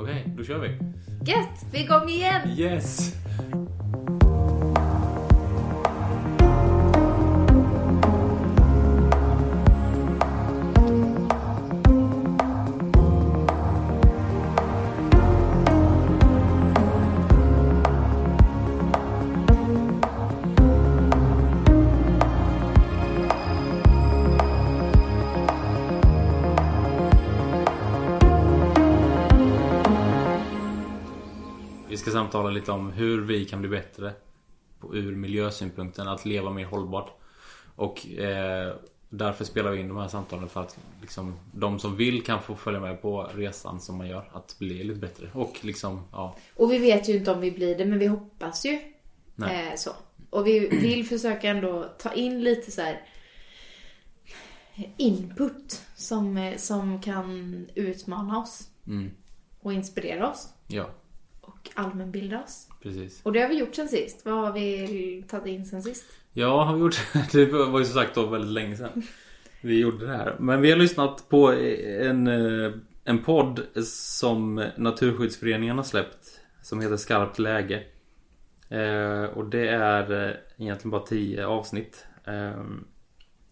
Okej, då kör vi. Gött! Vi är igång igen! Yes! Samtala lite om hur vi kan bli bättre på, ur miljösynpunkten, att leva mer hållbart. Och eh, därför spelar vi in de här samtalen för att liksom, de som vill kan få följa med på resan som man gör. Att bli lite bättre. Och liksom, ja. Och vi vet ju inte om vi blir det, men vi hoppas ju. Eh, så. Och vi vill försöka ändå ta in lite så här input som, eh, som kan utmana oss. Mm, Och inspirera oss. ja, Och allmänbilda oss. precis. Och det har vi gjort sen sist. Vad har vi tagit in sen sist? Ja, har vi gjort det? var ju som sagt då väldigt länge sedan. Vi gjorde det här. Men vi har lyssnat på en, eh, en podd som Naturskyddsföreningen har släppt. Som heter Skarpt läge. Eh, och det är eh, egentligen bara tio avsnitt.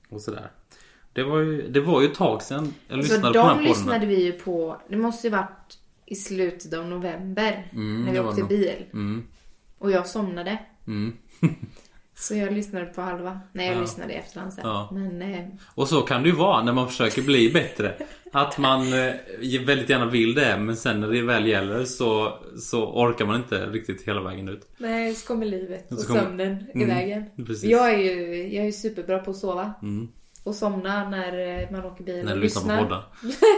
Och sådär. Det var ju, det var ju ett tag sedan jag Så lyssnade på den de här podden. lyssnade vi ju på. Det måste ju varit i slutet av november. när vi åkte bil. Mm, Och jag somnade. mm. Så jag lyssnade på halva. Nej, jag Ja. lyssnade i efterhand sen. Ja. Men eh, Och så kan det ju vara när man försöker bli bättre. Att man eh, väldigt gärna vill det men sen när det väl gäller så, så orkar man inte riktigt hela vägen ut. nej, så kommer livet och Så kommer- sömnen i Mm, vägen. precis. Jag är ju jag är superbra på att sova. Mm. Och somna när eh, man åker bil. När du lyssnar på poddar.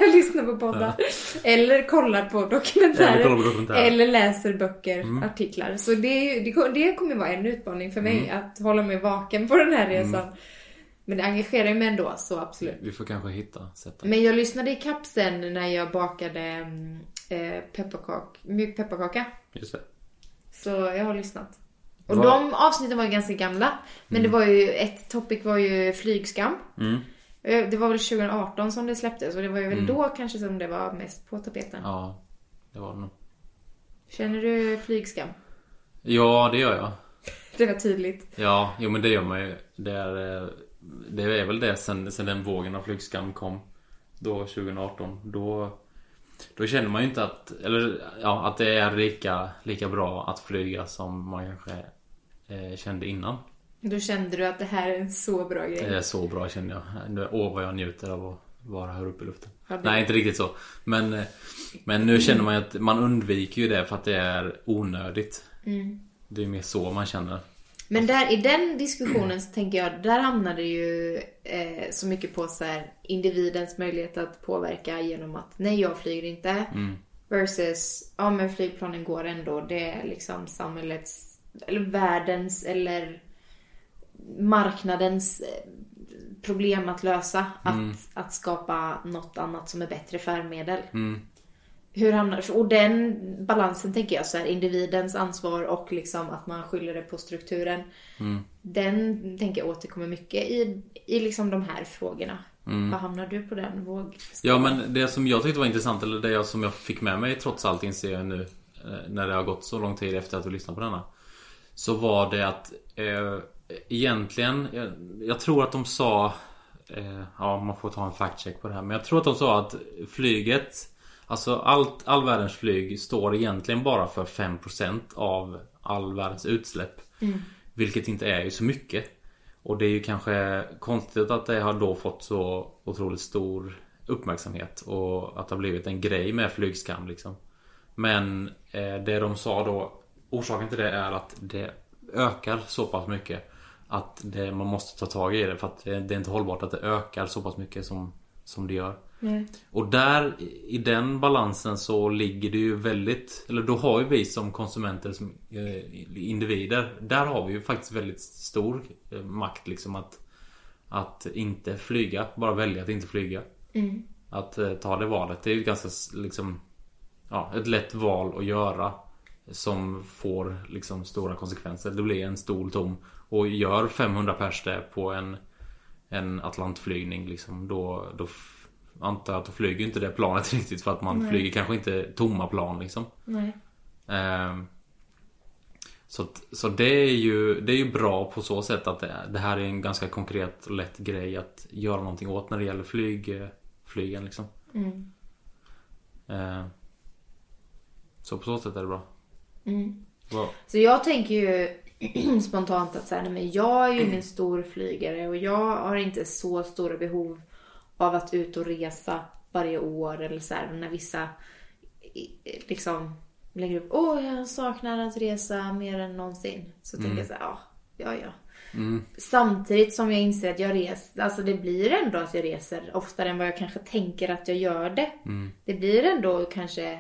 jag lyssnar på poddar. Eller kollar på dokumentärer. Eller kollar på dokumentärer. Mm. Eller läser böcker, artiklar. Så det, det, kom- det kommer vara en utmaning för mig Mm. att hålla mig vaken på den här resan. Men det engagerar mig ändå, så absolut. Vi får kanske hitta sätt. Men jag lyssnade i kapp sen när jag bakade mm, eh, pepparkak, mjuk pepparkaka. Just det. Så jag har lyssnat. Och Vad- de avsnitten var ju ganska gamla. Men det var ju, ett topic var ju flygskam. Mm. Eh, Det var väl 2018 som det släpptes och det var ju väl då kanske som det var mest på tapeten. Ja, det var det nog. Känner du flygskam? Ja, det gör jag. Det var tydligt. Ja, jo men det gör man ju. Det är, eh, det är väl det sen, sen den vågen av flygskam kom. Då 2018. Då, då känner man ju inte att, eller ja, att det är lika, lika bra att flyga som man kanske eh, kände innan. Då kände du att det här är en så bra grej. Det är så bra känner jag. Nu- Åh vad jag njuter av att vara här uppe i luften. Ja, Nej inte riktigt så. Men, eh, men nu känner man ju att man undviker ju det för att det är onödigt. Mm. Det är mer så man känner. Men där, i den diskussionen så tänker jag, där hamnar det ju eh, så mycket på så här, individens möjlighet att påverka genom att nej, jag flyger inte. Mm. Versus, ja men flygplanen går ändå. Det är liksom samhällets, eller världens, eller marknadens eh, problem att lösa. Att, att skapa något annat som är bättre färdmedel. Hur hamnar Och den balansen tänker jag så här, individens ansvar och liksom att man skyller det på strukturen. Den tänker jag återkommer mycket i, i liksom de här frågorna. Vad hamnar du på den våg? Ja men det som jag tyckte var intressant, eller det jag- som jag fick med mig trots allt inser jag nu eh, När det har gått så lång tid efter att du lyssnat på denna Så var det att eh, Egentligen, jag, jag tror att de sa eh, Ja man får ta en fact check på det här Men jag tror att de sa att flyget Alltså allt, all världens flyg står egentligen bara för 5% av all världens utsläpp Vilket inte är ju så mycket och det är ju kanske konstigt att det har då fått så otroligt stor uppmärksamhet och att det har blivit en grej med flygskam liksom. Men eh, det de sa då Orsaken till det är att det ökar så pass mycket Att det, man måste ta tag i det för att det, är inte hållbart att det ökar så pass mycket som, som det gör. Och där i- den balansen så ligger det ju väldigt Eller då har ju vi som konsumenter som eh, individer Där har vi ju faktiskt väldigt stor eh, makt liksom att Att inte flyga, bara välja att inte flyga. Att eh, ta det valet, det är ju ganska liksom Ja, ett lätt val att göra Som får liksom stora konsekvenser. Det blir en stol tom Och gör 500 pers det på en En Atlantflygning liksom då, då antar jag att då flyger inte det planet riktigt för att man Nej. flyger kanske inte tomma plan liksom. Nej. Ehm, så, så det är ju Det är ju bra på så sätt att det, det här är en ganska konkret och lätt grej att göra någonting åt när det gäller flyg, eh, flygen liksom. Mm. Ehm, så på så sätt är det bra. Mm. Vad- Så jag tänker ju spontant att så här, nej, men jag är ju ingen stor flygare och jag har inte så stora behov av att ut och resa varje år eller så här när vissa liksom lägger upp åh jag saknar att resa mer än någonsin. Så tänker jag så här, ja, ja, ja. Samtidigt som jag inser att jag reser, alltså det blir ändå att jag reser oftare än vad jag kanske tänker att jag gör det. Det blir ändå kanske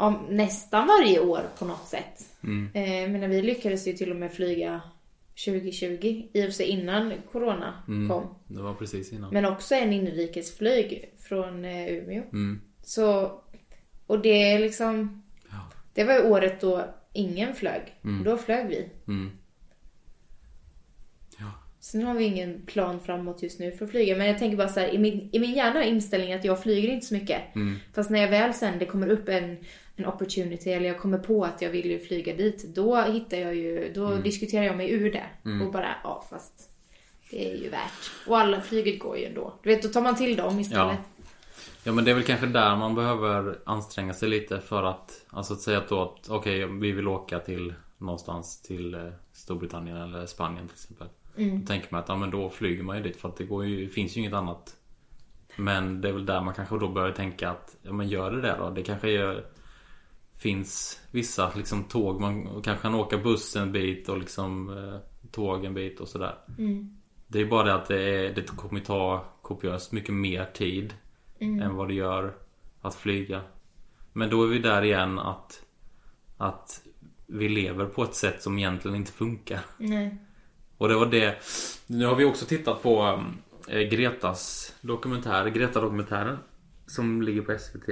om, nästan varje år på något sätt. Eh, men vi lyckades ju till och med flyga 2020, i och för sig innan corona kom. Det var precis innan. Men också en inrikesflyg från eh, Umeå. Mm. Så, och det är liksom, det var ju året då ingen flög. Då flög vi. Mm. Ja. Sen har vi ingen plan framåt just nu för att flyga. Men jag tänker bara så här, i min, i min hjärna är inställningen att jag flyger inte så mycket. Fast när jag väl sen, det kommer upp en, en opportunity eller jag kommer på att jag vill ju flyga dit. Då hittar jag ju, då diskuterar jag mig ur det. Och bara, ja fast det är ju värt. Och alla flyget går ju ändå. Du vet, då tar man till dem istället. Ja men det är väl kanske där man behöver anstränga sig lite för att Alltså att säga att då att okej vi vill åka till någonstans till eh, Storbritannien eller Spanien till exempel. Då tänker man att ja men då flyger man ju dit för att det går ju, finns ju inget annat. Men det är väl där man kanske då börjar tänka att ja men gör det där då. Det kanske gör, finns vissa liksom tåg. Man kanske kan åka buss en bit och liksom eh, tåg en bit och sådär. Det är bara det att det, är, det kommer ta kopiöst mycket mer tid än vad det gör att flyga. Men då är vi där igen att, att vi lever på ett sätt som egentligen inte funkar. Nej. Och det var det. Nu har vi också tittat på eh, Gretas dokumentär, Greta-dokumentären. Som ligger på SVT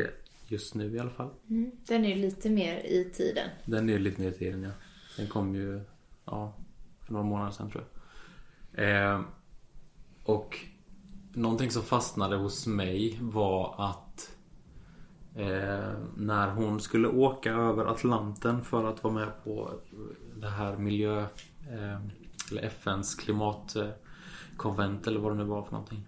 just nu i alla fall. Mm. Den är lite mer i tiden. Den är lite mer i tiden ja. Den kom ju ja, för några månader sedan tror jag. Eh, och någonting som fastnade hos mig var att eh, när hon skulle åka över Atlanten för att vara med på det här miljö eh, eller FNs klimatkonvent eller vad det nu var för någonting.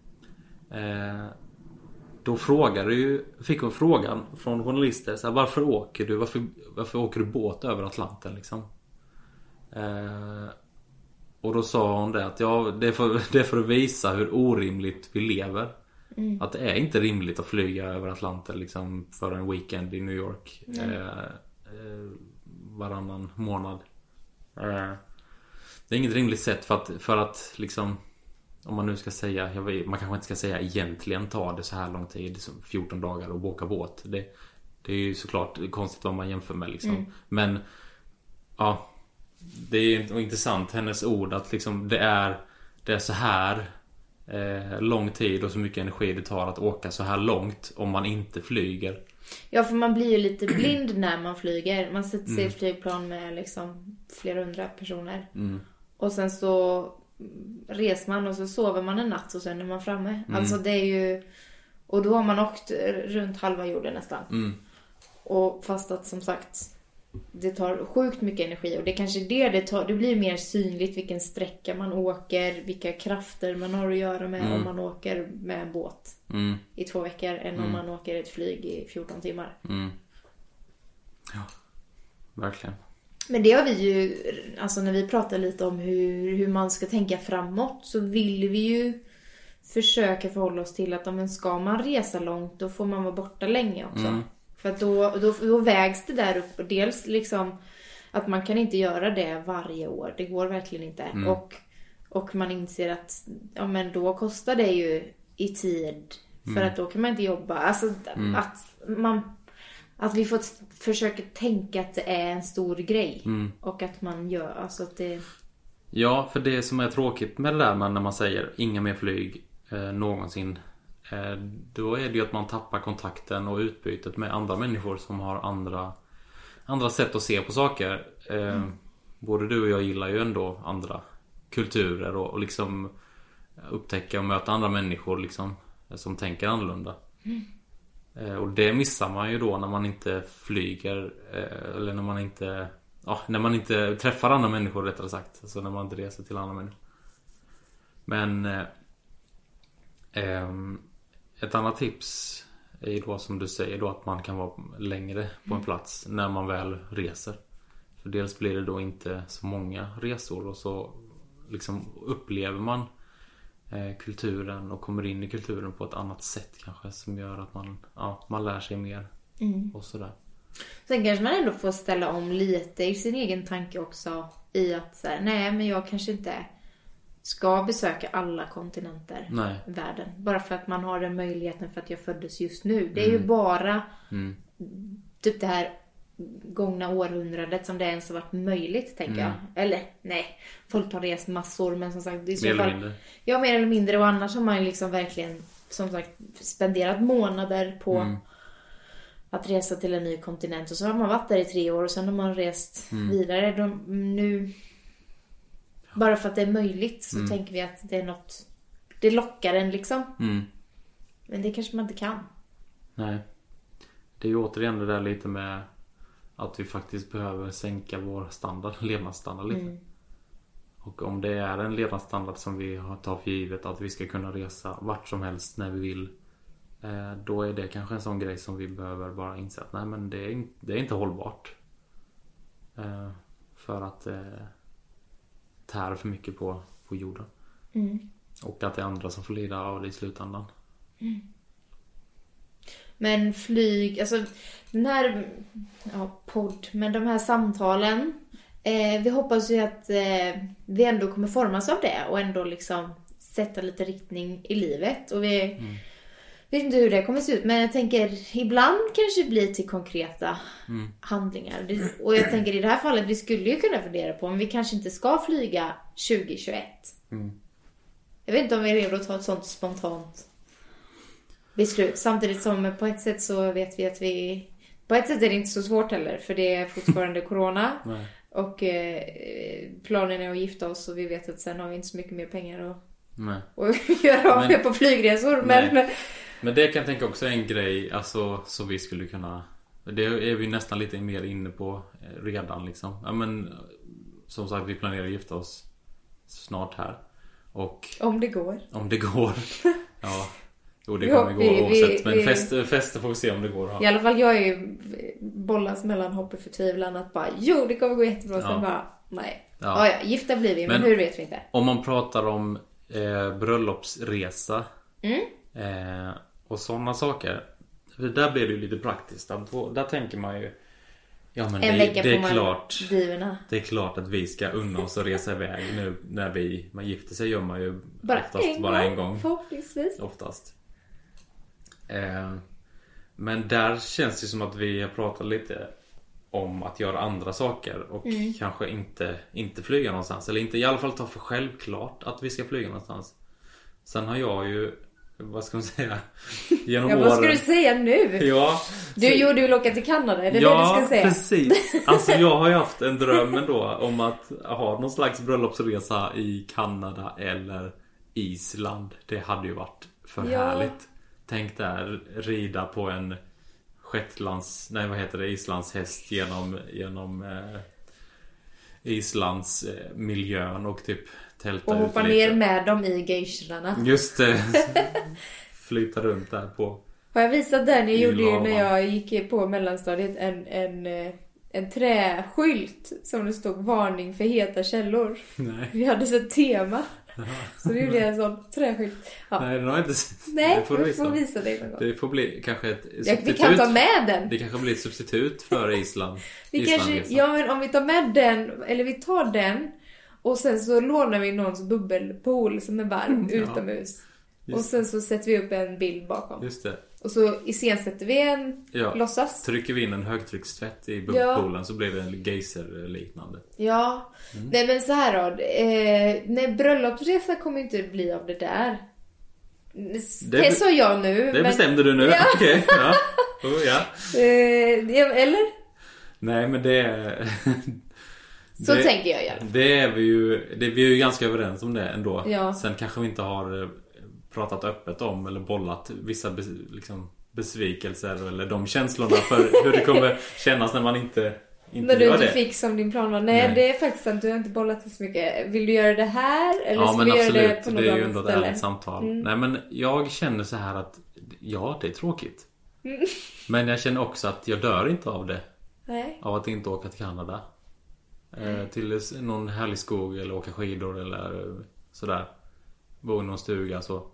Då frågade ju, fick hon frågan från journalister så här, Varför åker du? Varför, varför åker du båt över Atlanten liksom? Eh, och då sa hon det att ja, det är, för, det är för att visa hur orimligt vi lever. Att det är inte rimligt att flyga över Atlanten liksom för en weekend i New York. Eh, eh, varannan månad. Eh, det är inget rimligt sätt för att, för att liksom om man nu ska säga, jag vet, man kanske inte ska säga egentligen tar det så här lång tid, som 14 dagar att åka båt. Det, det är ju såklart konstigt vad man jämför med liksom. Men ja, det är ju intressant hennes ord att liksom det är, det är så här eh, lång tid och så mycket energi det tar att åka så här långt om man inte flyger. Ja, för man blir ju lite blind när man flyger. Man sätter sig i ett flygplan med liksom flera hundra personer. Och sen så reser man och så sover man en natt och sen är man framme. Alltså det är ju... Och då har man åkt runt halva jorden nästan. Och fast att som sagt det tar sjukt mycket energi och det är kanske det det tar. Det blir mer synligt vilken sträcka man åker, vilka krafter man har att göra med om man åker med en båt Mm, i två veckor än om man åker ett flyg i 14 timmar. mm. Ja, verkligen. Men det har vi ju, alltså när vi pratar lite om hur, hur man ska tänka framåt så vill vi ju försöka förhålla oss till att om man ska man resa långt då får man vara borta länge också. För att då, då, då vägs det där upp och dels liksom att man kan inte göra det varje år. Det går verkligen inte. Och, och man inser att ja, men då kostar det ju i tid. För att då kan man inte jobba. Alltså att man att vi får försöka tänka att det är en stor grej. Och att man gör, alltså att det... Ja, för det som är tråkigt med det där med när man säger inga mer flyg eh, någonsin. Eh, då är det ju att man tappar kontakten och utbytet med andra människor som har andra, andra sätt att se på saker. Eh, Både du och jag gillar ju ändå andra kulturer och, och liksom upptäcka och möta andra människor liksom. som tänker annorlunda. Eh, och det missar man ju då när man inte flyger eh, eller när man inte Ja, när man inte träffar andra människor rättare sagt. Alltså när man inte reser till andra människor. Men eh, ehm, Ett annat tips är ju då som du säger då att man kan vara längre på en plats när man väl reser. För dels blir det då inte så många resor och så liksom upplever man eh, kulturen och kommer in i kulturen på ett annat sätt kanske som gör att man, ja, man lär sig mer och sådär. Sen kanske man ändå får ställa om lite i sin egen tanke också. I att så här, nej men jag kanske inte ska besöka alla kontinenter Nej. i världen. Bara för att man har den möjligheten för att jag föddes just nu. Det är ju bara typ det här gångna århundradet som det ens har varit möjligt, tänker jag. Eller nej, folk har rest massor men som sagt, det är i så Mer eller mindre. Ja, mer eller mindre. Och annars har man ju liksom verkligen, som sagt, spenderat månader på Mm. att resa till en ny kontinent. Och så har man varit där i tre år och sen har man rest Mm. vidare. De, nu, bara för att det är möjligt så Mm. tänker vi att det är något, det lockar en liksom. Mm. Men det kanske man inte kan. Nej. Det är ju återigen det där lite med att vi faktiskt behöver sänka vår standard, levnadsstandard lite. Och om det är en levnadsstandard som vi tar för givet att vi ska kunna resa vart som helst när vi vill. eh, Då är det kanske en sån grej som vi behöver bara inse att nej men det är, det är inte hållbart. Eh, För att det tär för mycket på, på jorden. Och att det är andra som får lida av det i slutändan. Men flyg, alltså den här ja, podd, men de här samtalen. Eh, vi hoppas ju att eh, vi ändå kommer formas av det och ändå liksom sätta lite riktning i livet. Och vi vet inte hur det kommer se ut, men jag tänker ibland kanske det blir till konkreta handlingar. Det, och jag tänker i det här fallet, vi skulle ju kunna fundera på om vi kanske inte ska flyga 2021. Jag vet inte om vi är redo att ta ett sånt spontant beslut. Samtidigt som på ett sätt så vet vi att vi... På ett sätt är det inte så svårt heller för det är fortfarande corona. Nej. Och eh, planen är att gifta oss och vi vet att sen har vi inte så mycket mer pengar att, Nej. att göra av Men- med på flygresor. Men, Nej. Men det kan jag tänka också är en grej alltså, som vi skulle kunna Det är vi nästan lite mer inne på eh, redan liksom. Ja, men, som sagt vi planerar att gifta oss snart här. Och om det går. om det går. Ja. Jo det Ja, kommer gå vi- oavsett. Men vi- fest, fester får vi se om det går. I Ja. alla fall jag är ju bollas mellan hopp och förtvivlan att bara jo det kommer gå jättebra och sen Ja. bara nej. Ja. Ja. ja, gifta blir vi men, Men- hur vet vi inte. Om man pratar om eh, bröllopsresa Mm. eh, och sådana saker. För där blir det ju lite praktiskt. Att då, där tänker man ju Ja men En det, vecka det är klart. Det är klart att vi ska unna oss och resa iväg nu när vi Man gifter sig gör man ju Bara, oftast en, bara gång, en gång. Förhoppningsvis. Oftast. Eh, men där känns det som att vi har pratat lite om att göra andra saker och Mm. kanske inte, inte flyga någonstans. Eller inte i alla fall ta för självklart att vi ska flyga någonstans. Sen har jag ju, vad ska man säga, genom Ja, åren... vad ska du säga nu? Ja, Du, jo, du vill åka till Kanada, är det ja, det du ska säga? precis. Alltså jag har ju haft en dröm ändå om att ha någon slags bröllopsresa i Kanada eller Island. Det hade ju varit för Ja. härligt. Tänk där rida på en Shetlands, nej vad heter det, Islands häst genom, genom eh, Islands eh, miljön och typ tälta Och hoppa ner med dem i geishorna. Just det. Flyta runt där på Har jag visat den jag gjorde ju när jag gick på mellanstadiet en, en, eh, en träskylt som det stod varning för heta källor. Nej, Vi hade så ett tema. Så gjorde jag en sån träskylt. Ja. nej den har jag inte sett. Nej, Det får du vi visa. får visa dig någon gång. Det får bli kanske ett Ja, substitut. vi kan ta med den. Det kanske blir ett substitut för Island. Vi kanske, Islandresan. ja men om vi tar med den, eller vi tar den och sen så lånar vi någons bubbelpool som är varm Ja. utomhus. Just- Och sen så sätter vi upp en bild bakom. Just det. Och så iscensätter vi en Ja. låtsas. Trycker vi in en högtryckstvätt i bubbelpoolen så blir det en geyser-liknande. Ja. Mm. Nej men så här då. Eh, nej, bröllopsresa kommer inte bli av det där. Det, Det- sa jag nu. Det men, bestämde du nu? Ja. Okej. Ja. Oh, ja. Eh, eller? Nej men det. Så det, tänker jag fall. Det är vi ju... Det, vi är ju ganska överens om det ändå. Ja. Sen kanske vi inte har eh, pratat öppet om eller bollat vissa liksom, besvikelser eller de känslorna för hur det kommer kännas när man inte, inte När du inte det. fick som din plan var. Nej, Nej. det är faktiskt sant. Du har inte bollat det så mycket. Vill du göra det här? Eller Ja ska men vi göra absolut, det på det, något är ju ändå ett ärligt samtal. Mm. Nej men jag känner så här att Ja, det är tråkigt. Mm. Men jag känner också att jag dör inte av det. Nej. Av att inte åka till Kanada. Eh, till någon härlig skog eller åka skidor eller eh, sådär. Bo i någon stuga så.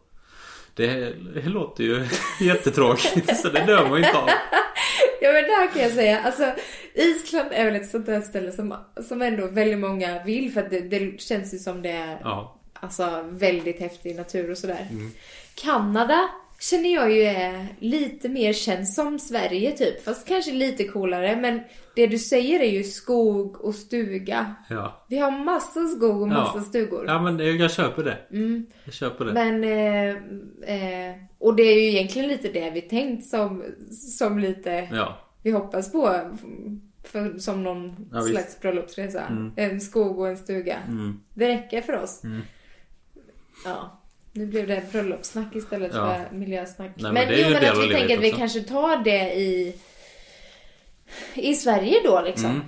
Det, låter ju jättetråkigt så det dör man ju inte av. Ja men det här kan jag säga. Alltså Island är väl ett sånt där ställe som, som ändå väldigt många vill för att det, det känns ju som det är Ja. alltså, väldigt häftig natur och sådär. Mm. Kanada känner jag ju är lite mer känns som Sverige typ. Fast kanske lite coolare. Men det du säger är ju skog och stuga. Ja. Vi har massa skog och massa Ja. stugor. Ja men det, jag köper det. Mm. Jag köper det. Men, eh, eh, och det är ju egentligen lite det vi tänkt som, som lite, Ja. vi hoppas på. För, som någon Ja, slags bröllopsresa. Mm. En skog och en stuga. Mm. Det räcker för oss. Mm. Ja. Nu blev det bröllopssnack istället Ja. för miljösnack. Nej, men men det är ju men att vi tänker att vi också. kanske tar det i i Sverige då liksom. Mm.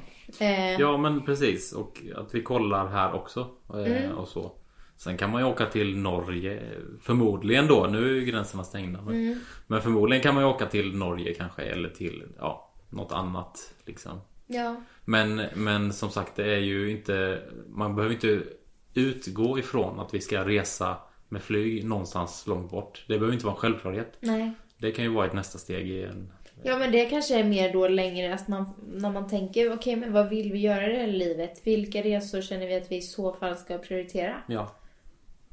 Eh, Ja men precis och att vi kollar här också eh, Mm. och så. Sen kan man ju åka till Norge förmodligen då. Nu är ju gränserna stängda. Men, Mm. men förmodligen kan man ju åka till Norge kanske eller till ja, något annat liksom. ja. Men, men som sagt det är ju inte Man behöver inte utgå ifrån att vi ska resa med flyg någonstans långt bort. Det behöver inte vara en självklarhet. Nej. Det kan ju vara ett nästa steg i en... Ja men det kanske är mer då längre att man, när man tänker okej men vad vill vi göra i det här livet? Vilka resor känner vi att vi i så fall ska prioritera? Ja,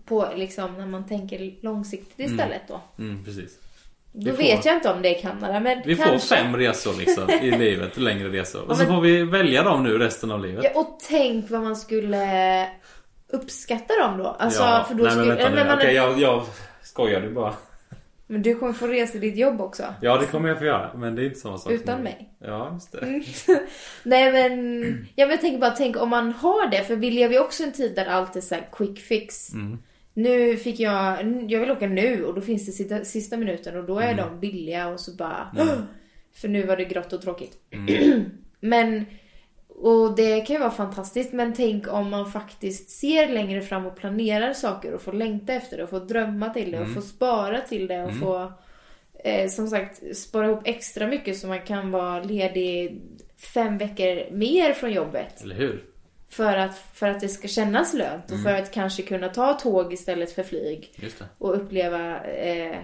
På liksom när man tänker långsiktigt istället då. mm, precis. Då får- vet jag inte om det är Kanada men Vi får kanske. fem resor liksom i livet, längre resor. Och Ja, så men- får vi välja dem nu resten av livet. Ja, och tänk vad man skulle uppskatta dem då. Alltså ja, för då nej men vänta nu. Okej, jag, jag skojade bara. men du kommer få resa ditt jobb också. Ja, det kommer jag få göra. Men det är inte samma sak. Utan mig. Ja, just det. Mm. Nej men, ja, men jag tänker bara, tänk om man har det. För vi lever ju också en tid där allt är så quick fix. Mm. Nu fick jag, jag vill åka nu och då finns det sista, sista minuten och då är Mm. de billiga och så bara, för nu var det grått och tråkigt. Mm. men, och det kan ju vara fantastiskt men tänk om man faktiskt ser längre fram och planerar saker och får längta efter det och får drömma till det och Mm. får spara till det och få eh, som sagt spara ihop extra mycket så man kan vara ledig fem veckor mer från jobbet. Eller hur? För att, för att det ska kännas lönt och för Mm. att kanske kunna ta tåg istället för flyg Just det. och uppleva eh,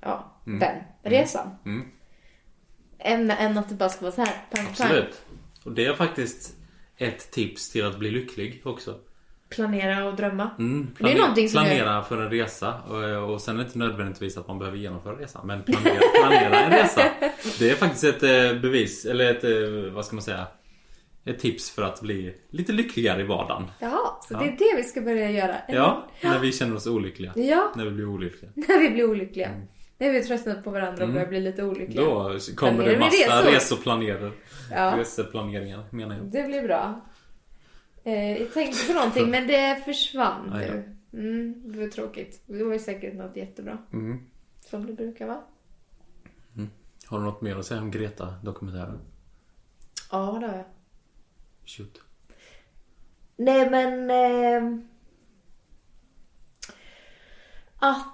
ja, Mm. den resan. Mm. Än, än att det bara ska vara så här pang, pang. Och det är faktiskt ett tips till att bli lycklig också. Planera och drömma. Mm, Det är någonting som planera för en resa och, och sen är det inte nödvändigtvis att man behöver genomföra resan men planera, planera en resa. Det är faktiskt ett eh, bevis, eller ett, eh, vad ska man säga? Ett tips för att bli lite lyckligare i vardagen. Jaha, så Ja. det är det vi ska börja göra. Ja, när vi känner oss olyckliga. Ja, När vi blir olyckliga. när vi blir olyckliga. När vi tröttnat på varandra och Mm. börjar bli lite olyckliga. Då kommer det massa resor? reseplanerare. Ja. Reseplaneringar menar jag. Det blir bra. Eh, jag tänkte på någonting men det försvann nu. Mm, det var tråkigt. Det var ju säkert något jättebra. Mm. Som det brukar vara. Har du något mer att säga om Greta-dokumentären? Ja, det har jag. Shoot. Nej men... Eh, att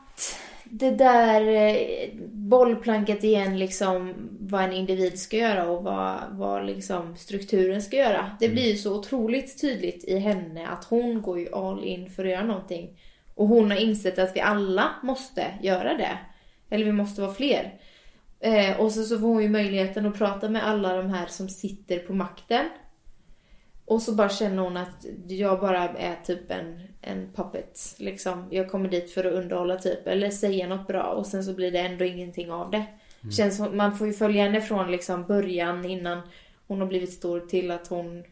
det där eh, bollplanket igen liksom vad en individ ska göra och vad, vad liksom strukturen ska göra. Det blir ju så otroligt tydligt i henne att hon går ju all in för att göra någonting. Och hon har insett att vi alla måste göra det. Eller vi måste vara fler. Eh, och så, så får hon ju möjligheten att prata med alla de här som sitter på makten. Och så bara känner hon att jag bara är typ en, en puppet. Liksom. Jag kommer dit för att underhålla typ. Eller säga något bra och sen så blir det ändå ingenting av det. Känns som, man får ju följa henne från liksom början innan hon har blivit stor till att hon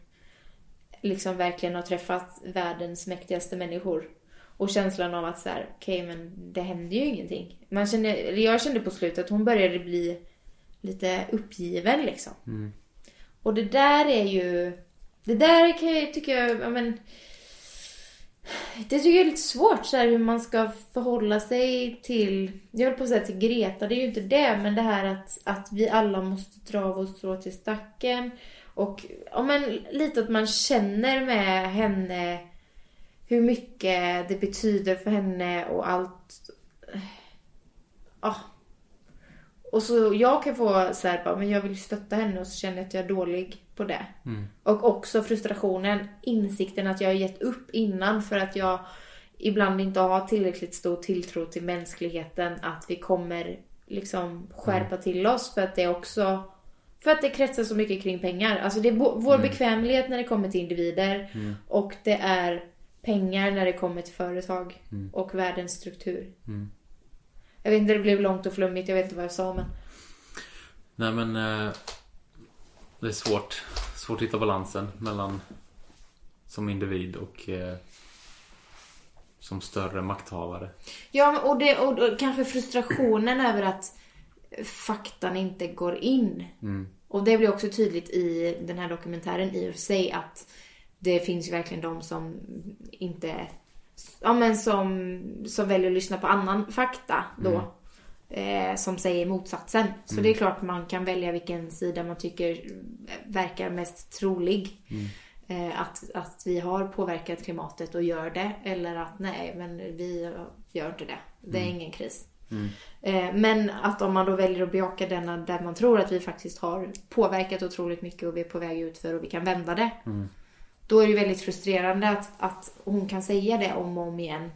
liksom verkligen har träffat världens mäktigaste människor. Och känslan av att så här, okej men det händer ju ingenting. Man känner, eller jag kände på slutet att hon började bli lite uppgiven liksom. Och det där är ju, det där kan jag tycka, ja men Det tycker jag är lite svårt så här, hur man ska förhålla sig till, jag höll på att säga till Greta, det är ju inte det, men det här att, att vi alla måste dra vårt strå till stacken. Och ja, men, lite att man känner med henne hur mycket det betyder för henne och allt. Ja. Och så jag kan få så här, bara, men jag vill stötta henne och så känner jag att jag är dålig på det. Och också frustrationen, insikten att jag har gett upp innan för att jag ibland inte har tillräckligt stor tilltro till mänskligheten att vi kommer liksom skärpa till oss för att det också för att det kretsar så mycket kring pengar. Alltså det är vår bekvämlighet när det kommer till individer och det är pengar när det kommer till företag och världens struktur. Jag vet inte, det blev långt och flummigt, jag vet inte vad jag sa men Nej men eh, Det är svårt Svårt att hitta balansen mellan Som individ och eh, Som större makthavare Ja, och, det, och, och kanske frustrationen över att faktan inte går in. Och det blir också tydligt i den här dokumentären i och för sig att det finns ju verkligen de som inte... Ja men som, som väljer att lyssna på annan fakta då. Eh, som säger motsatsen. Så det är klart man kan välja vilken sida man tycker verkar mest trolig. Eh, att, att vi har påverkat klimatet och gör det. Eller att nej, men vi gör inte det. Det är ingen kris. Eh, men att om man då väljer att bejaka denna där man tror att vi faktiskt har påverkat otroligt mycket och vi är på väg ut för och vi kan vända det. Då är det ju väldigt frustrerande att, att hon kan säga det om och om igen.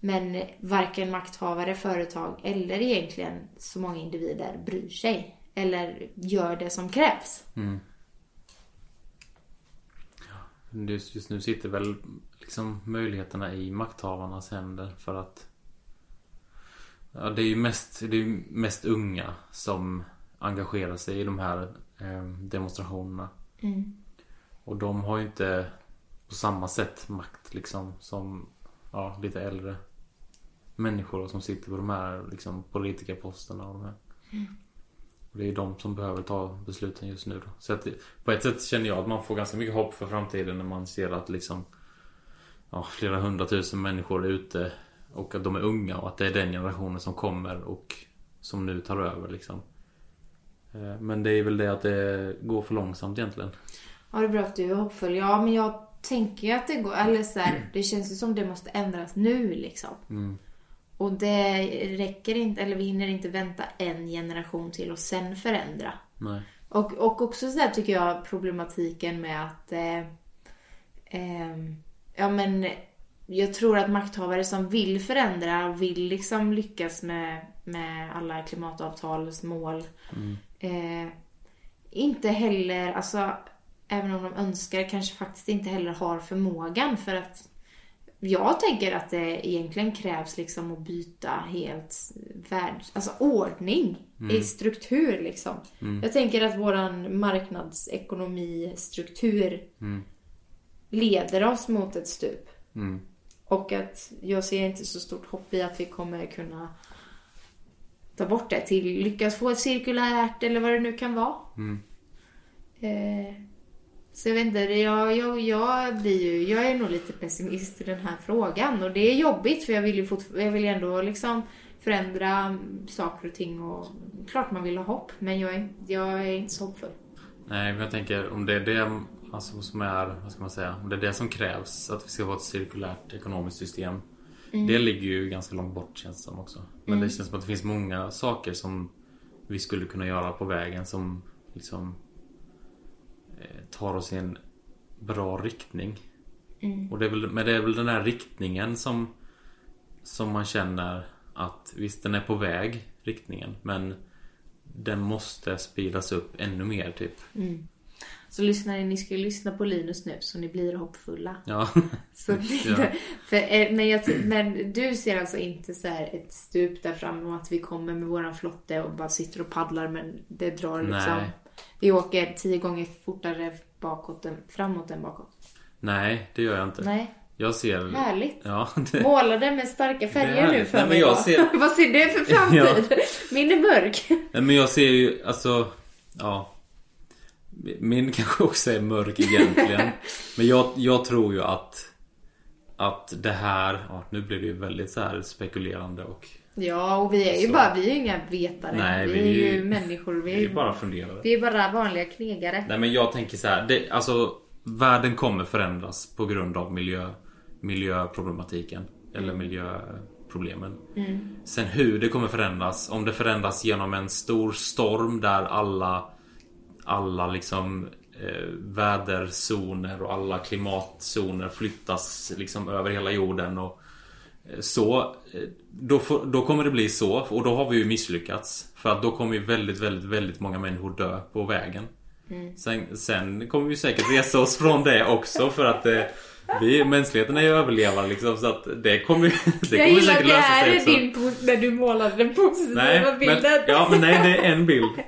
Men varken makthavare, företag eller egentligen så många individer bryr sig. Eller gör det som krävs. Just, just nu sitter väl liksom möjligheterna i makthavarnas händer för att Ja det är ju mest, det är mest unga som engagerar sig i de här eh, demonstrationerna. Och de har ju inte på samma sätt makt liksom som ja, lite äldre människor som sitter på de här liksom, politikerposterna och de här. Och det är de som behöver ta besluten just nu då. Så att, på ett sätt känner jag att man får ganska mycket hopp för framtiden när man ser att liksom ja, flera hundratusen människor är ute och att de är unga och att det är den generationen som kommer och som nu tar över liksom. Eh, Men det är väl det att det går för långsamt egentligen. Ja, det är bra att du är hoppfull. Ja, men jag tänker ju att det går, eller så här, det känns ju som det måste ändras nu liksom. Och det räcker inte, eller vi hinner inte vänta en generation till och sen förändra. Nej. Och, och också så här tycker jag problematiken med att eh, ehm, ja men jag tror att makthavare som vill förändra vill liksom lyckas med, med alla klimatavtalets mål eh, inte heller, alltså även om de önskar, kanske faktiskt inte heller har förmågan för att jag tänker att det egentligen krävs liksom att byta helt värld, alltså ordning i struktur liksom. Jag tänker att våran marknadsekonomistruktur leder oss mot ett stup. Mm. Och att jag ser inte så stort hopp i att vi kommer kunna ta bort det till lyckas få ett cirkulärt eller vad det nu kan vara. Eh, så jag vet inte, jag, jag, jag, blir ju, jag är nog lite pessimist i den här frågan. Och det är jobbigt för jag vill ju fort, jag vill ändå liksom förändra saker och ting. Och klart man vill ha hopp, men jag är, jag är inte så hoppfull. Nej, men jag tänker om det är det alltså, som är, vad ska man säga, om det är det som krävs att vi ska ha ett cirkulärt ekonomiskt system. Det ligger ju ganska långt bort känns det som också. Men det känns som att det finns många saker som vi skulle kunna göra på vägen som liksom tar oss i en bra riktning. Och det är väl, men det är väl den här riktningen som som man känner att visst den är på väg riktningen men den måste speedas upp ännu mer typ. Så lyssnare, ni ska ju lyssna på Linus nu så ni blir hoppfulla. Ja. Så, Ja. för, eh, men, jag, men du ser alltså inte så här ett stup där fram och att vi kommer med våran flotte och bara sitter och paddlar men det drar liksom. Nej. Vi åker tio gånger fortare bakåt än framåt än bakåt. Nej, det gör jag inte. Nej, Jag ser... härligt. Ja, det... Målade med starka färger nu för Nej, men mig. ser- Vad ser du för framtid? Min är mörk. Nej, men jag ser ju alltså... Ja. Min kanske också är mörk egentligen. men jag, jag tror ju att att det här, ja, nu blir det ju väldigt så här spekulerande och Ja, och vi är ju Så. bara, vi är ju inga vetare. Nej, vi, vi är ju människor. Vi det är bara funderare. vi är bara vanliga knegare. Nej men jag tänker så här, det, alltså världen kommer förändras på grund av miljö, miljöproblematiken. Eller miljöproblemen. Sen hur det kommer förändras, om det förändras genom en stor storm där alla alla liksom eh, väderzoner och alla klimatzoner flyttas liksom över hela jorden och eh, så eh, då, får, då kommer det bli så och då har vi ju misslyckats. För att då kommer ju väldigt, väldigt, väldigt många människor dö på vägen. Sen, sen kommer vi säkert resa oss från det också för att eh, vi, mänskligheten är ju överlevare liksom så att det kommer, det jag kommer gillar att säkert det lösa här sig är också. din när du målade den positiva Nej, men, bilden. ja, men nej, det är en bild.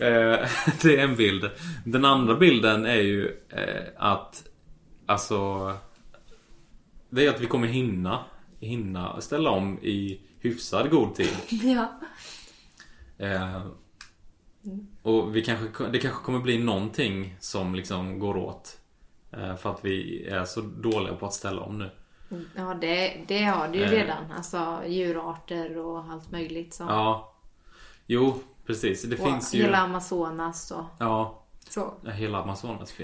Eh, det är en bild. Den andra bilden är ju eh, att Alltså Det är att vi kommer hinna Hinna ställa om i hyfsad god tid. Ja. Eh, och vi kanske, det kanske kommer bli någonting som liksom går åt. Eh, för att vi är så dåliga på att ställa om nu. Ja, det, det har det ju Eh. redan. Alltså djurarter och allt möjligt. Som, Ja. Jo, precis. Det och finns ju... Hela Amazonas och Ja. Så. Hela Amazonas,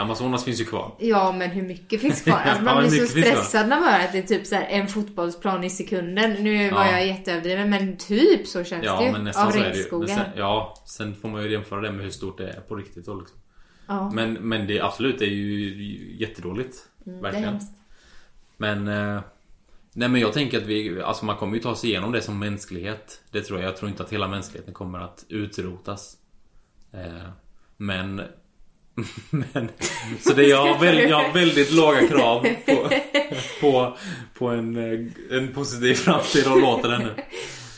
Amazonas finns ju kvar. Ja, men hur mycket finns kvar? Alltså, Ja, man hur blir så stressad när man hör att det är typ så här en fotbollsplan i sekunden. Nu var Ja. jag jätteöverdriven, men typ så känns det Ja, ju. men nästan av så är det ju. Men regnskogen. sen, ja, sen får man ju jämföra det med hur stort det är på riktigt då liksom. Ja, Men, men det absolut det är ju jättedåligt. Mm, det är verkligen. hemskt. Men eh, Nej men jag tänker att vi, alltså man kommer ju ta sig igenom det som mänsklighet. Det tror jag. Jag tror inte att hela mänskligheten kommer att utrotas. Eh, men men, så det jag har, väldigt, jag har väldigt låga krav på, på, på en, eh, en positiv framtid och låter den nu.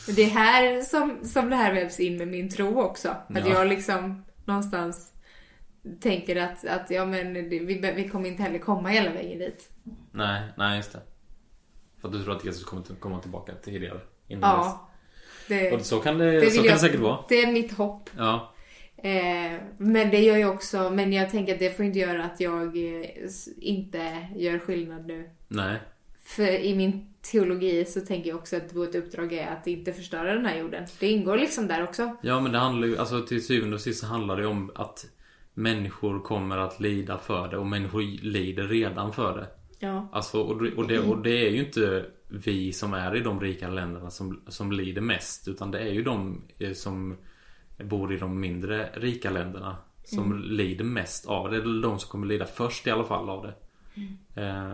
Men det är här som, som det här vävs in med min tro också. Att Ja. jag liksom någonstans tänker att, att ja, men vi, vi kommer inte heller komma hela vägen dit. Nej, nej just det. För att du tror att Jesus kommer komma tillbaka tidigare? Innan Ja. Det. Och så kan det, så kan jag- det säkert vara. Det är mitt hopp. Ja. Eh, men det gör ju också, men jag tänker att det får inte göra att jag eh, inte gör skillnad nu. Nej. För i min teologi så tänker jag också att vårt uppdrag är att inte förstöra den här jorden. Det ingår liksom där också. Ja men det handlar ju, alltså till syvende och sist så handlar det om att människor kommer att lida för det och människor lider redan för det. Ja. Alltså, och, det- och, det, och det är ju inte vi som är i de rika länderna som, som lider mest. Utan det är ju de eh, som bor i de mindre rika länderna som lider mest av det. Är de som kommer lida först i alla fall av det. Eh,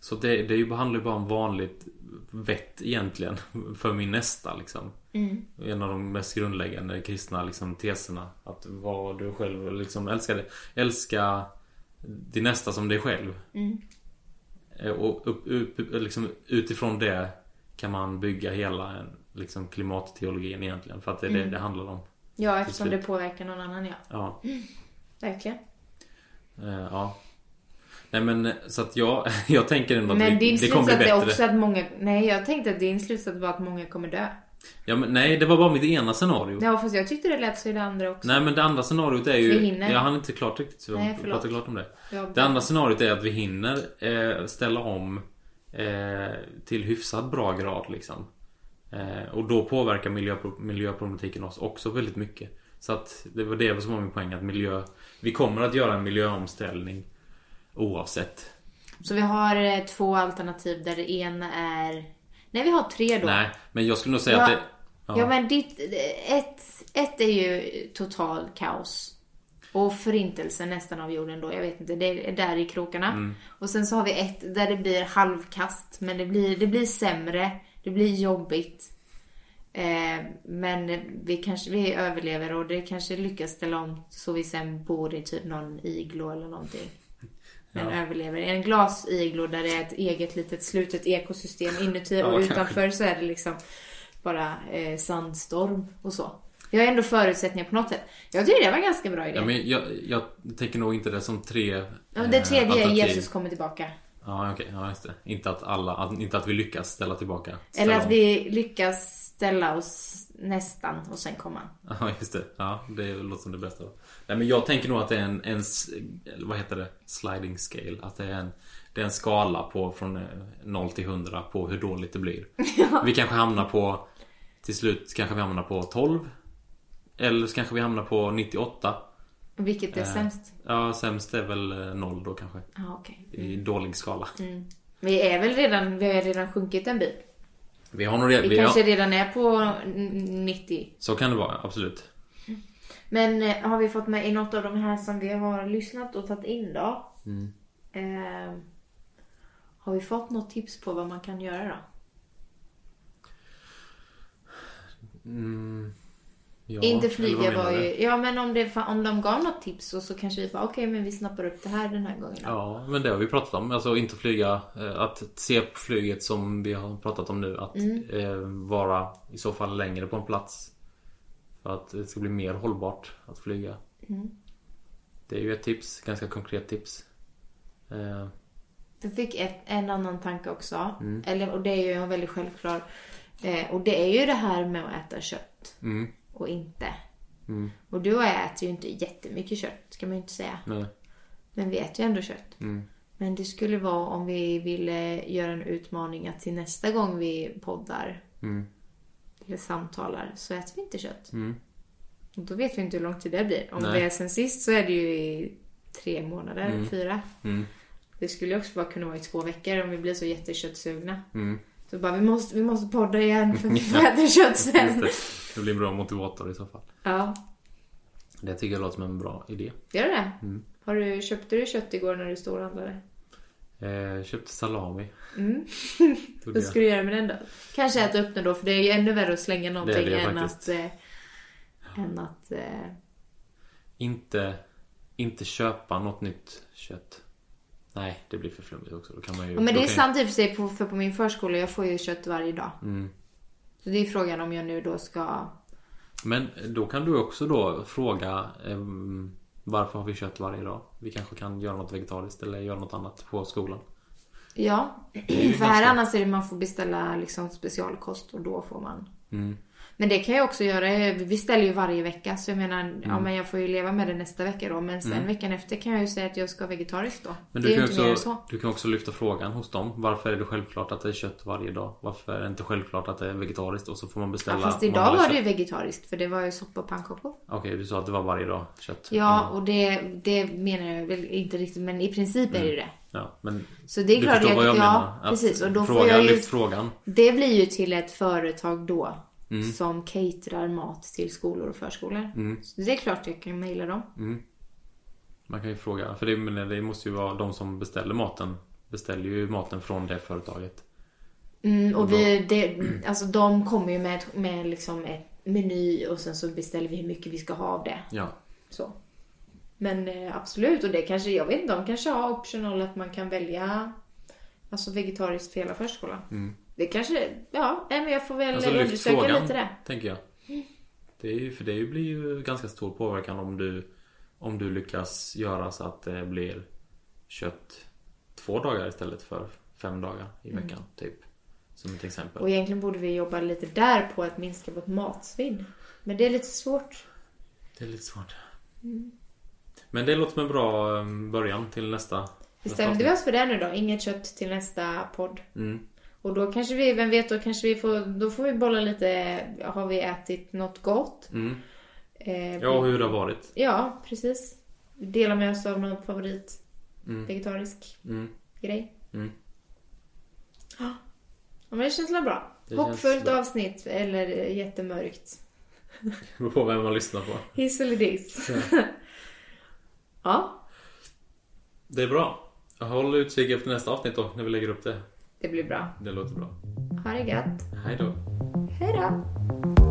så det, det handlar ju bara om vanligt vett egentligen för min nästa liksom. En av de mest grundläggande kristna liksom, teserna. Att vara du själv liksom älska det. Älska din nästa som dig själv. Eh, Och upp, upp, liksom, utifrån det kan man bygga hela en, liksom, klimatteologin egentligen. För att det är det det handlar om. Ja, eftersom det påverkar någon annan, ja. Ja. Verkligen. Eh, ja. Nej men så att jag, jag tänker ändå att Men din det kommer bli slutsats är bättre. också att många... Nej, jag tänkte att din slutsats var att många kommer dö. Ja, men, nej, det var bara mitt ena scenario. Ja, fast jag tyckte det lät så i det andra också. Nej men det andra scenariot är ju... Vi hinner. Jag hann inte klart riktigt så Nej, jag pratar klart om det. Det andra scenariot är att vi hinner eh, ställa om eh, till hyfsat bra grad liksom. Eh, och då påverkar miljöpro- miljöproblematiken oss också väldigt mycket. Så att det var det som var min poäng att miljö... Vi kommer att göra en miljöomställning oavsett. Så vi har eh, två alternativ där det ena är... Nej, vi har tre då. Nej, men jag skulle nog säga Ja. att det... Ja, men ditt, ett, ett är ju total kaos. Och förintelse nästan av jorden då. Jag vet inte, det är där i krokarna. Mm. Och sen så har vi ett där det blir halvkast. Men det blir, det blir sämre. Det blir jobbigt. Eh, men vi kanske vi överlever och det kanske lyckas ställa om så vi sen bor i typ någon iglo eller någonting. Men Ja. överlever. En glasiglo där det är ett eget litet slutet ekosystem inuti Ja, och kanske. utanför så är det liksom bara eh, sandstorm och så. Jag har ändå förutsättningar på något sätt. Jag tycker det var en ganska bra idé. Ja, men jag, jag tänker nog inte det som tre Ja, det eh, tredje är alternativ. Jesus kommer tillbaka. Ja, okej. Ja, just det. Inte att alla... Att, inte att vi lyckas ställa tillbaka. Ställa Eller att om. vi lyckas ställa oss nästan och sen komma. Ja, just det. Ja, det låter som det bästa. Nej, men jag tänker nog att det är en, en vad heter det? Sliding scale. Att det är en, det är en skala på från 0 till 100 på hur dåligt det blir. Ja. Vi kanske hamnar på till slut kanske vi hamnar på 12. Eller så kanske vi hamnar på 98. Vilket är eh, sämst? Ja, sämst är väl 0 eh, då kanske. Ah, okay. mm. I dålig skala. Mm. Vi är väl redan, vi har redan sjunkit en bit. Vi har nog redan... Vi, vi kanske har... redan är på 90. Så kan det vara, absolut. Men eh, har vi fått med i något av de här som vi har lyssnat och tagit in då? Mm. Eh, har vi fått något tips på vad man kan göra då? Mm. Ja, inte flyga var ju... Ja men om, det, om de gav något tips så, så kanske vi bara okej okay, men vi snappar upp det här den här gången. Ja men det har vi pratat om. Alltså inte flyga. Eh, att se på flyget som vi har pratat om nu. Att mm. eh, vara i så fall längre på en plats. För att det ska bli mer hållbart att flyga. Mm. Det är ju ett tips. Ganska konkret tips. Eh. Jag fick ett, en annan tanke också. Mm. Eller, och det är ju en väldigt självklar. Eh, och det är ju det här med att äta kött. Mm och inte. Mm. Och du och jag äter ju inte jättemycket kött, ska man ju inte säga. Nej. Men vi äter ju ändå kött. Mm. Men det skulle vara om vi ville göra en utmaning att till nästa gång vi poddar mm. eller samtalar så äter vi inte kött. Mm. Och då vet vi inte hur lång tid det blir. Om Nej. det är sen sist så är det ju i tre månader, mm. fyra. Mm. Det skulle också bara kunna vara i två veckor om vi blir så jätteköttsugna. Mm. Så bara, vi måste, vi måste podda igen för vi får äta kött sen. Det. det blir en bra motivator i så fall. Ja. Det tycker jag låter som en bra idé. Gör det mm. Har du, Köpte du kött igår när du storhandlade? Eh, köpte salami. Mm. Vad ska du göra med den då? Kanske äta upp den då för det är ju ännu värre att slänga någonting det det än, att, eh, än att... Eh... Inte, inte köpa något nytt kött. Nej, det blir för flummigt också. Då kan man ju, men det är sant i och för sig, på, för på min förskola, jag får ju kött varje dag. Mm. Så det är frågan om jag nu då ska... Men då kan du också då fråga um, varför har vi kött varje dag? Vi kanske kan göra något vegetariskt eller göra något annat på skolan. Ja, för här annars är det man får beställa liksom specialkost och då får man. Mm. Men det kan jag också göra. Vi ställer ju varje vecka. Så jag menar, mm. ja men jag får ju leva med det nästa vecka då. Men sen mm. veckan efter kan jag ju säga att jag ska vegetariskt då. Men du, det kan, ju också, du kan också lyfta frågan hos dem. Varför är det självklart att det är kött varje dag? Varför är det inte självklart att det är vegetariskt? Och så får man beställa. Ja, fast idag var det ju vegetariskt. För det var ju soppa och pannkakor. Okej, okay, du sa att det var varje dag kött. Ja, mm. och det, det menar jag väl inte riktigt. Men i princip är det ju mm. det. Ja, men så det är du klart förstår jag, vad jag ja, menar. Precis, och då fråga, får jag ju, lyft frågan. Det blir ju till ett företag då mm. som caterar mat till skolor och förskolor. Mm. Så det är klart jag kan mejla dem. Mm. Man kan ju fråga, för det, det måste ju vara de som beställer maten beställer ju maten från det företaget. Mm, och vi, det, alltså de kommer ju med, med liksom ett meny och sen så beställer vi hur mycket vi ska ha av det. Ja. Så. Men eh, absolut, och det kanske, jag vet inte, de kanske har optional att man kan välja alltså vegetariskt för hela förskolan. Mm. Det kanske, ja, men jag får väl alltså, undersöka frågan, lite det. tänker jag. Det är ju, för det blir ju ganska stor påverkan om du Om du lyckas göra så att det blir Kött Två dagar istället för fem dagar i mm. veckan, mm. typ. Som ett exempel. Och egentligen borde vi jobba lite där på att minska vårt matsvinn. Men det är lite svårt. Det är lite svårt. Mm. Men det låter som en bra um, början till nästa Bestämde vi oss för det nu då? Inget kött till nästa podd. Mm. Och då kanske vi, vem vet, då kanske vi får, då får vi bolla lite, har vi ätit något gott? Mm. Eh, ja, hur det har varit. Ja, precis. Dela med oss av någon favorit mm. vegetarisk mm. grej. Mm. Ja, men det känns väl bra. Det Hoppfullt avsnitt eller jättemörkt. Det på vem man lyssnar på. Hiss eller diss. Ja. ja. Det är bra. Håll utkik efter nästa avsnitt då, när vi lägger upp det. Det blir bra. Det låter bra. Ha det gött. Hej då. Hej då.